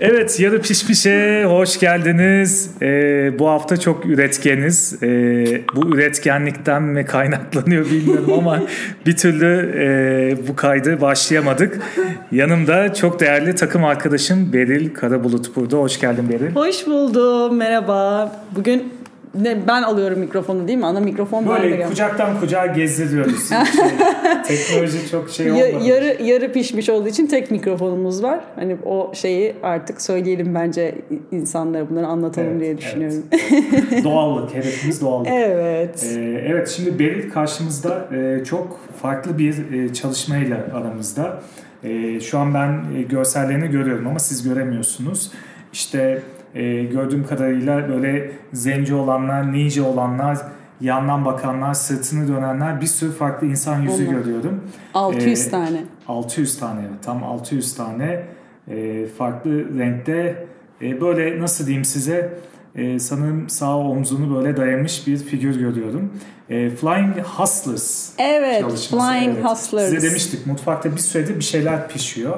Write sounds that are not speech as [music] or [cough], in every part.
Evet, Yarı Pişmiş'e hoş geldiniz. Ee, bu hafta çok üretkeniz. Ee, bu üretkenlikten mi kaynaklanıyor bilmiyorum [laughs] ama bir türlü e, bu kaydı başlayamadık. Yanımda çok değerli takım arkadaşım Beril Karabulut burada. Hoş geldin Beril. Hoş buldum, merhaba. Bugün ne, ben alıyorum mikrofonu değil mi? Ana mikrofon Böyle bende. kucaktan kucağa gezdiriyoruz. [laughs] şey, teknoloji çok şey olmadı. Ya, yarı, yarı pişmiş olduğu için tek mikrofonumuz var. Hani o şeyi artık söyleyelim bence insanlara bunları anlatalım Evet, diye düşünüyorum. Evet. [laughs] doğallık, hedefimiz doğallık. Evet. Ee, evet şimdi Beril karşımızda e, çok farklı bir e, çalışmayla aramızda. E, şu an ben e, görsellerini görüyorum ama siz göremiyorsunuz. İşte e, gördüğüm kadarıyla böyle zenci olanlar, ninja olanlar, yandan bakanlar, sırtını dönenler bir sürü farklı insan yüzü Onlar. görüyorum. 600 Ee, tane. 600 tane evet, tam 600 tane e, farklı renkte e, böyle nasıl diyeyim size e, sanırım sağ omzunu böyle dayamış bir figür görüyorum. E, Flying Hustlers Evet. Flying evet. Hustlers. Size demiştik mutfakta bir süredir bir şeyler pişiyor.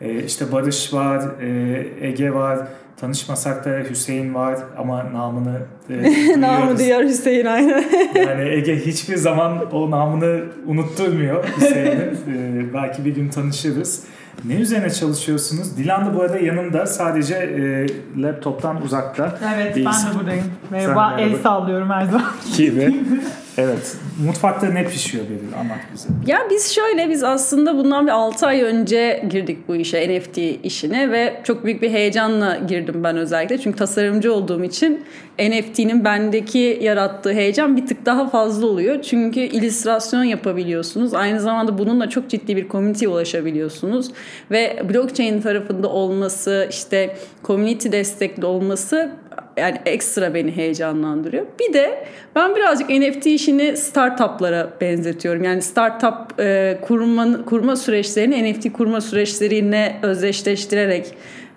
E, işte Barış var, e, Ege var, tanışmasak da Hüseyin var ama namını e, [laughs] Namı diğer Hüseyin aynen. Yani Ege hiçbir zaman o namını unutturmuyor Hüseyin'in. Ee, [laughs] belki bir gün tanışırız. Ne üzerine çalışıyorsunuz? Dilan da bu arada yanımda sadece e, laptoptan uzakta. Evet Değilsin. ben de buradayım. Merhaba, merhaba. el sallıyorum her zaman. gibi. [laughs] evet. Mutfakta ne pişiyor Beril? Anlat bize. Ya biz şöyle biz aslında bundan bir 6 ay önce girdik bu işe NFT işine ve çok büyük bir heyecanla girdim ben özellikle. Çünkü tasarımcı olduğum için NFT'nin bendeki yarattığı heyecan bir tık daha fazla oluyor. Çünkü illüstrasyon yapabiliyorsunuz. Aynı zamanda bununla çok ciddi bir community'ye ulaşabiliyorsunuz. Ve blockchain tarafında olması, işte community destekli olması yani ekstra beni heyecanlandırıyor. Bir de ben birazcık NFT işini startuplara benzetiyorum. Yani startup e, kurma, kurma süreçlerini NFT kurma süreçlerine özdeşleştirerek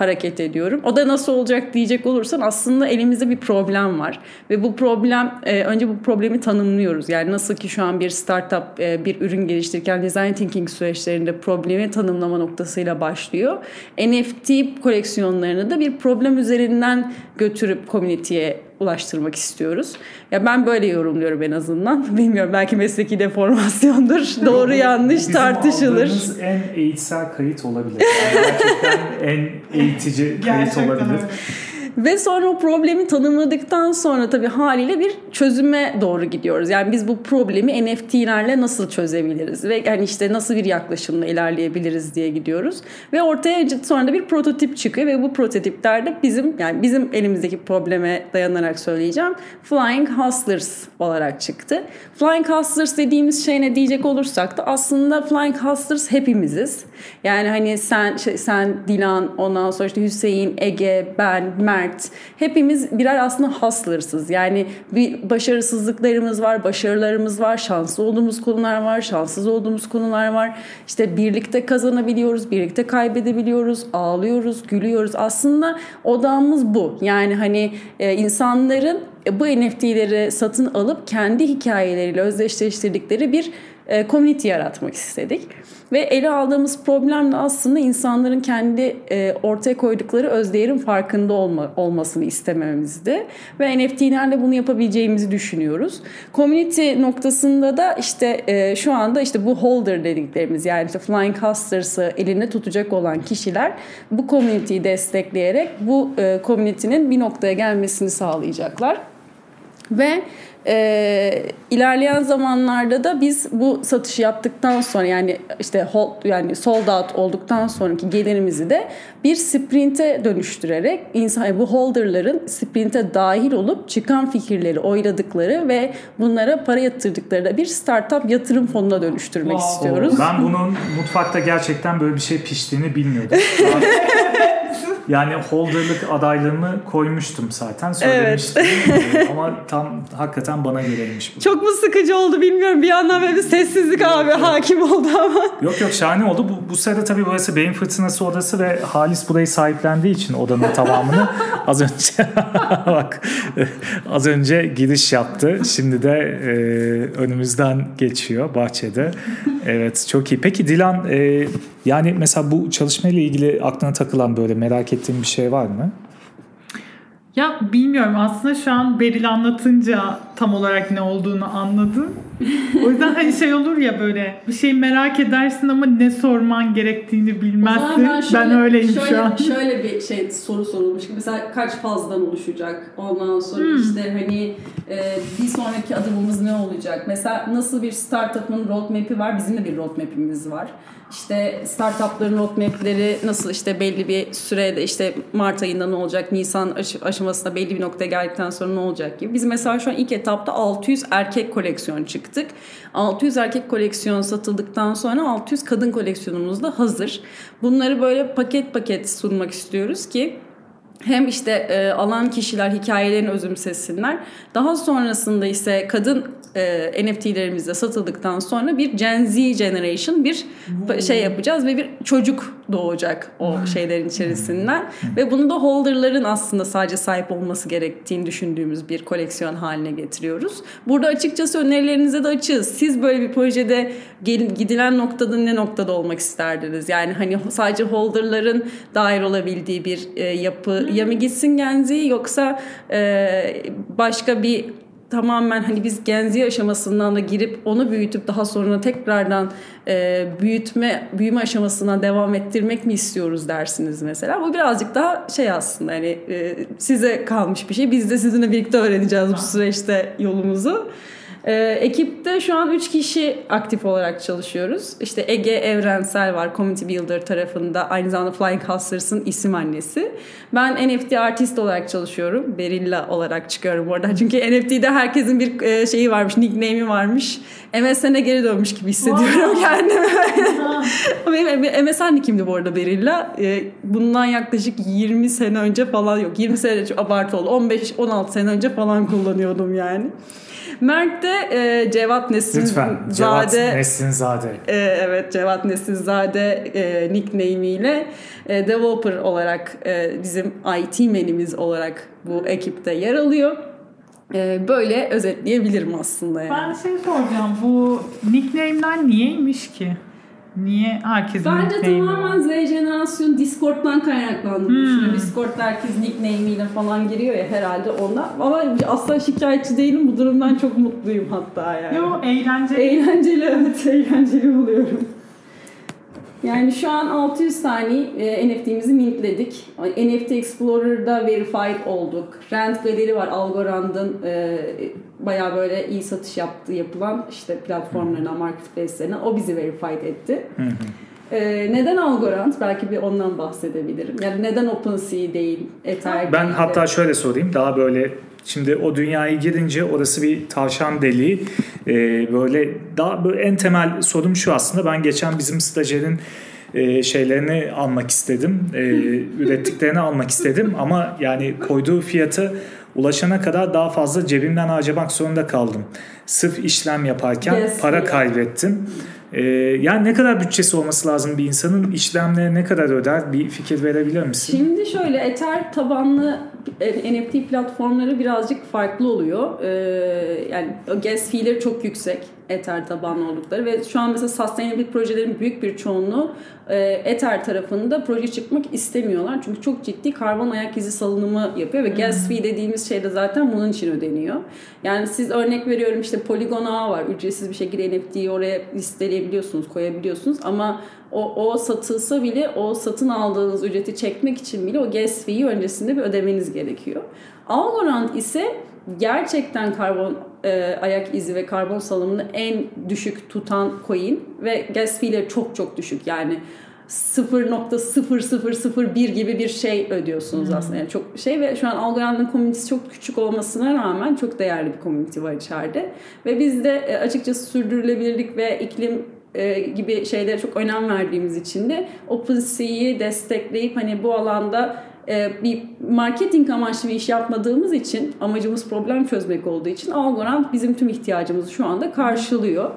hareket ediyorum. O da nasıl olacak diyecek olursan aslında elimizde bir problem var. Ve bu problem e, önce bu problemi tanımlıyoruz. Yani nasıl ki şu an bir startup e, bir ürün geliştirirken design thinking süreçlerinde problemi tanımlama noktasıyla başlıyor. NFT koleksiyonlarını da bir problem üzerinden götürüp community'ye ulaştırmak istiyoruz. Ya ben böyle yorumluyorum en azından. [laughs] Bilmiyorum belki mesleki deformasyondur. Doğru yanlış Bizim tartışılır. en eğitsel kayıt olabilir. Yani gerçekten en eğitici kayıt Gerçekten olabilir. Ve sonra o problemi tanımladıktan sonra tabii haliyle bir çözüme doğru gidiyoruz. Yani biz bu problemi NFT'lerle nasıl çözebiliriz ve yani işte nasıl bir yaklaşımla ilerleyebiliriz diye gidiyoruz. Ve ortaya sonra da bir prototip çıkıyor ve bu prototiplerde bizim yani bizim elimizdeki probleme dayanarak söyleyeceğim Flying Hustlers olarak çıktı. Flying Hustlers dediğimiz şey ne diyecek olursak da aslında Flying Hustlers hepimiziz. Yani hani sen şey, sen Dilan ondan sonra işte Hüseyin, Ege, ben, Mert hepimiz birer aslında hustlersız. Yani bir başarısızlıklarımız var, başarılarımız var, şanslı olduğumuz konular var, şanssız olduğumuz konular var. İşte birlikte kazanabiliyoruz, birlikte kaybedebiliyoruz, ağlıyoruz, gülüyoruz. Aslında odamız bu. Yani hani e, insanların bu NFT'leri satın alıp kendi hikayeleriyle özdeşleştirdikleri bir e, community yaratmak istedik. Ve ele aldığımız problem de aslında insanların kendi e, ortaya koydukları özdeğerin farkında olma, olmasını istememizdi. Ve NFT'lerle bunu yapabileceğimizi düşünüyoruz. Community noktasında da işte e, şu anda işte bu holder dediklerimiz yani işte Flying Hustlers'ı elinde tutacak olan kişiler bu community'yi destekleyerek bu e, community'nin bir noktaya gelmesini sağlayacaklar. Ve e, ilerleyen zamanlarda da biz bu satışı yaptıktan sonra yani işte hold, yani sold out olduktan sonraki gelirimizi de bir sprinte dönüştürerek insan bu holderların sprinte dahil olup çıkan fikirleri oyladıkları ve bunlara para yatırdıkları da bir startup yatırım fonuna dönüştürmek Wow. istiyoruz. Ben bunun mutfakta gerçekten böyle bir şey piştiğini bilmiyordum. [laughs] Yani holderlık adaylığımı koymuştum zaten söylemiştim. Ee, Ama tam hakikaten bana göreymiş bu. Çok mu sıkıcı oldu bilmiyorum. Bir yandan böyle bir sessizlik abi hakim oldu ama. Yok yok şahane oldu. Bu, bu sırada tabii burası beyin fırtınası odası ve Halis burayı sahiplendiği için odanın tamamını az önce [laughs] bak az önce giriş yaptı. Şimdi de e, önümüzden geçiyor bahçede. Evet çok iyi. Peki Dilan e, yani mesela bu çalışmayla ilgili aklına takılan böyle merak ettiğin bir şey var mı? Ya bilmiyorum aslında şu an Beril anlatınca tam olarak ne olduğunu anladım. O yüzden hani şey olur ya böyle bir şey merak edersin ama ne sorman gerektiğini bilmezsin. Ben, ben öyleyim şöyle, şu an. [laughs] Şöyle bir şey soru sorulmuş ki mesela kaç fazdan oluşacak? Ondan sonra hmm. işte hani e, bir sonraki adımımız ne olacak? Mesela nasıl bir startup'ın roadmap'i var? Bizim de bir roadmap'imiz var. İşte startupların roadmap'leri nasıl işte belli bir sürede işte Mart ayında ne olacak, Nisan aşamasında belli bir noktaya geldikten sonra ne olacak gibi. Biz mesela şu an ilk etapta 600 erkek koleksiyon çıktık. 600 erkek koleksiyon satıldıktan sonra 600 kadın koleksiyonumuz da hazır. Bunları böyle paket paket sunmak istiyoruz ki hem işte e, alan kişiler hikayelerini özümsesinler. Daha sonrasında ise kadın e, NFT'lerimizde satıldıktan sonra bir Gen Z generation bir hmm. şey yapacağız ve bir çocuk doğacak o hmm. şeylerin içerisinden hmm. ve bunu da holderların aslında sadece sahip olması gerektiğini düşündüğümüz bir koleksiyon haline getiriyoruz. Burada açıkçası önerilerinize de açığız. Siz böyle bir projede gidilen noktada ne noktada olmak isterdiniz? Yani hani sadece holderların dair olabildiği bir e, yapı ya mı gitsin Gen Z yoksa e, başka bir tamamen hani biz genzi aşamasından da girip onu büyütüp daha sonra tekrardan e, büyütme büyüme aşamasına devam ettirmek mi istiyoruz dersiniz mesela. Bu birazcık daha şey aslında hani e, size kalmış bir şey. Biz de sizinle birlikte öğreneceğiz bu süreçte yolumuzu. E, ekipte şu an 3 kişi aktif olarak çalışıyoruz. İşte Ege Evrensel var Community Builder tarafında. Aynı zamanda Flying Hustlers'ın isim annesi. Ben NFT artist olarak çalışıyorum. Berilla olarak çıkıyorum orada. [laughs] Çünkü NFT'de herkesin bir e, şeyi varmış, nickname'i varmış. MSN'e geri dönmüş gibi hissediyorum wow. kendimi. [laughs] Benim MSN kimdi bu arada Berilla? E, bundan yaklaşık 20 sene önce falan yok. 20 sene çok abartı oldu. 15-16 sene önce falan kullanıyordum yani. Mert de e, Cevat Nesinzade. Lütfen Cevat Nesinzade. E, evet Cevat Nesinzade e, nickname'iyle e, developer olarak e, bizim IT menimiz olarak bu ekipte yer alıyor. E, böyle özetleyebilirim aslında yani. Ben şey soracağım bu nickname'ler niyeymiş ki? Niye herkesin Bence tamamen Z jenerasyon Discord'dan kaynaklandığını hmm. düşünüyorum. Discord'da herkes nickname'iyle falan giriyor ya herhalde ondan. Ama asla şikayetçi değilim. Bu durumdan çok mutluyum hatta yani. Yo eğlenceli. Eğlenceli evet eğlenceli buluyorum. Yani şu an 600 tane e, NFT'mizi mintledik. NFT Explorer'da verified olduk. Rent Gallery var Algorand'ın e, baya böyle iyi satış yaptığı yapılan işte platformlarına, marketplace'lerine o bizi verified etti. Hı hı. Ee, neden Algorand? Belki bir ondan bahsedebilirim. Yani neden OpenSea değil, Ether Ben hatta şöyle sorayım. Daha böyle Şimdi o dünyaya girince orası bir tavşan deliği. Ee, böyle daha böyle en temel sorum şu aslında. Ben geçen bizim stajyerin e, şeylerini almak istedim. E, [laughs] ürettiklerini almak istedim ama yani koyduğu fiyatı ulaşana kadar daha fazla cebimden harcamak zorunda kaldım. Sırf işlem yaparken yes, para kaybettim. Ee, yani ne kadar bütçesi olması lazım bir insanın işlemleri ne kadar öder bir fikir verebilir misin? Şimdi şöyle Ether tabanlı NFT platformları birazcık farklı oluyor. Ee, yani gas fee'leri çok yüksek Ether tabanlı oldukları ve şu an mesela sustainability projelerin büyük bir çoğunluğu e, Ether tarafında proje çıkmak istemiyorlar. Çünkü çok ciddi karbon ayak izi salınımı yapıyor ve gas fee dediğimiz şey de zaten bunun için ödeniyor. Yani siz örnek veriyorum işte Polygon ağı var. Ücretsiz bir şekilde NFT'yi oraya listeleyebiliyorsunuz, koyabiliyorsunuz ama o, o satılsa bile o satın aldığınız ücreti çekmek için bile o gas fee'yi öncesinde bir ödemeniz gerekiyor. Algorand ise gerçekten karbon e, ayak izi ve karbon salımını en düşük tutan coin ve gas fee'leri çok çok düşük yani 0.0001 gibi bir şey ödüyorsunuz hmm. aslında. Yani çok şey ve şu an Algorand'ın komünitesi çok küçük olmasına rağmen çok değerli bir komünite var içeride. Ve biz de e, açıkçası sürdürülebilirlik ve iklim e, gibi şeylere çok önem verdiğimiz için de OpenSea'yi destekleyip hani bu alanda bir marketing amaçlı bir iş yapmadığımız için amacımız problem çözmek olduğu için Algorand bizim tüm ihtiyacımızı şu anda karşılıyor.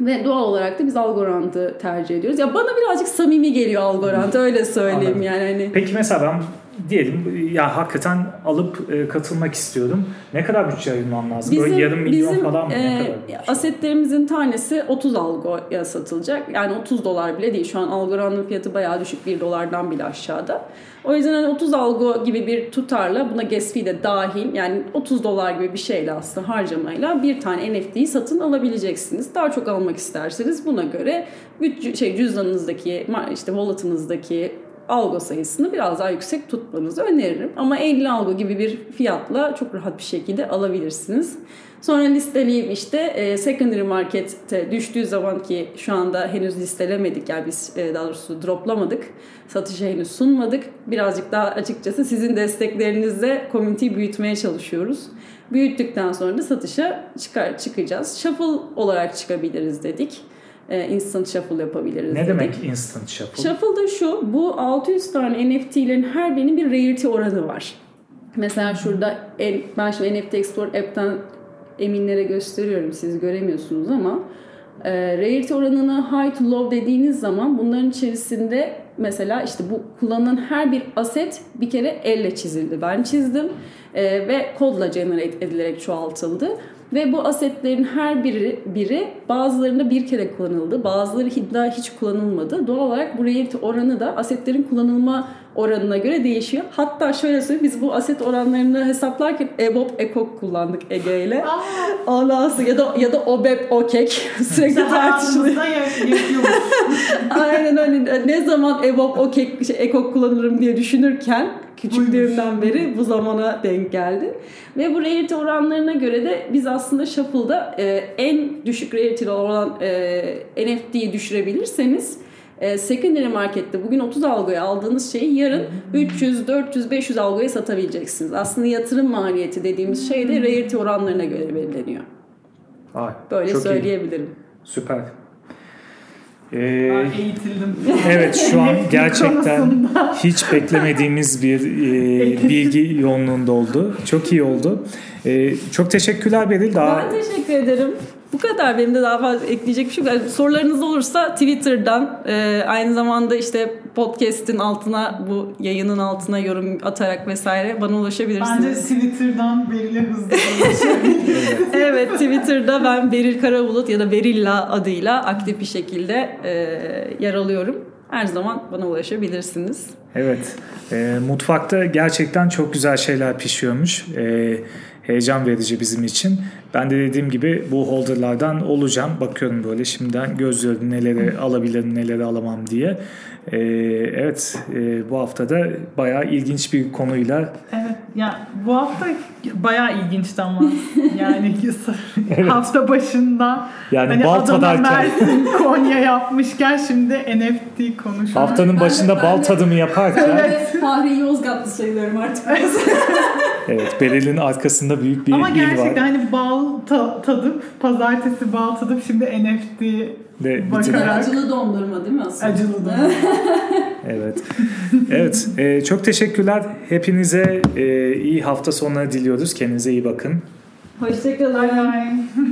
Ve doğal olarak da biz Algorand'ı tercih ediyoruz. Ya bana birazcık samimi geliyor Algorand öyle söyleyeyim Anladım. yani. Hani... Peki mesela ben diyelim ya hakikaten alıp e, katılmak istiyorum. Ne kadar bütçe ayırmam lazım? Böyle yarım milyon bizim, falan mı? Ne e, kadar bütçe? asetlerimizin tanesi 30 algoya satılacak. Yani 30 dolar bile değil. Şu an algoranın fiyatı bayağı düşük 1 dolardan bile aşağıda. O yüzden hani 30 algo gibi bir tutarla buna gas fee de dahil yani 30 dolar gibi bir şeyle aslında harcamayla bir tane NFT'yi satın alabileceksiniz. Daha çok almak isterseniz buna göre bütçe, şey, cüzdanınızdaki işte wallet'ınızdaki algo sayısını biraz daha yüksek tutmanızı öneririm. Ama 50 algo gibi bir fiyatla çok rahat bir şekilde alabilirsiniz. Sonra listeleyip işte e, secondary market'te düştüğü zaman ki şu anda henüz listelemedik yani biz e, daha doğrusu droplamadık. Satışa henüz sunmadık. Birazcık daha açıkçası sizin desteklerinizle community büyütmeye çalışıyoruz. Büyüttükten sonra da satışa çıkar çıkacağız. Shuffle olarak çıkabiliriz dedik. E, instant shuffle yapabiliriz Ne dedik. demek instant shuffle? Shuffle da şu, bu 600 tane NFT'lerin her birinin bir rarity oranı var. Mesela şurada en, ben şimdi NFT Explorer app'ten eminlere gösteriyorum siz göremiyorsunuz ama e, rarity oranını high to low dediğiniz zaman bunların içerisinde mesela işte bu kullanılan her bir aset bir kere elle çizildi. Ben çizdim e, ve kodla generate edilerek çoğaltıldı. Ve bu asetlerin her biri, biri bazılarında bir kere kullanıldı. Bazıları daha hiç kullanılmadı. Doğal olarak bu rarity oranı da asetlerin kullanılma oranına göre değişiyor. Hatta şöyle söyleyeyim biz bu aset oranlarını hesaplarken EBOB EKOK kullandık Ege ile. Ondan sonra ya da ya da OBEP OKEK [laughs] sürekli tartışılıyor. [laughs] Aynen öyle. Ne zaman EBOB OKEK şey, EKOK kullanırım diye düşünürken küçüklüğümden beri bu zamana denk geldi. Ve bu rarity oranlarına göre de biz aslında Shuffle'da e, en düşük rarity olan e, NFT'yi düşürebilirseniz e, secondary markette bugün 30 algoya aldığınız şeyi yarın 300, 400, 500 algoya satabileceksiniz. Aslında yatırım maliyeti dediğimiz şey de rarity oranlarına göre belirleniyor. Ay, Böyle çok iyi. söyleyebilirim. Süper. Ee, Eğitildim. evet şu an [laughs] gerçekten hiç beklemediğimiz bir e, bilgi yoğunluğunda oldu. Çok iyi oldu. E, çok teşekkürler Beril. Daha Ben teşekkür ederim. Bu kadar benim de daha fazla ekleyecek bir şey yok. Yani sorularınız olursa Twitter'dan e, aynı zamanda işte podcast'in altına bu yayının altına yorum atarak vesaire bana Bence ulaşabilirsiniz. Twitter'dan Beril'e hızlı [laughs] evet Twitter'da ben Beril Karabulut ya da Berilla adıyla aktif bir şekilde e, yer alıyorum. Her zaman bana ulaşabilirsiniz. Evet. E, mutfakta gerçekten çok güzel şeyler pişiyormuş. E, heyecan verici bizim için. Ben de dediğim gibi bu holderlardan olacağım. Bakıyorum böyle şimdiden gözlerim neleri alabilirim neleri alamam diye. E, evet e, bu hafta da bayağı ilginç bir konuyla Evet ya bu hafta bayağı ilginçti ama [laughs] yani [laughs] hafta başında Yani hani bal Adana, tadarken- Mersin, [laughs] Konya yapmışken şimdi NFT konuşuyoruz. haftanın başında bal tadımı yaparken Evet, Fahri Yozgatlı sayılıyorum artık. evet Beril'in arkasında büyük bir Ama gerçekten var. hani bal ta- tadıp pazartesi bal tadıp şimdi NFT Ve Bakarak-. Acılı dondurma değil mi aslında? acılı [laughs] da. Evet. Evet. e, çok teşekkürler. Hepinize e, iyi hafta sonları diliyoruz. Kendinize iyi bakın. Hoşçakalın. Bye bye.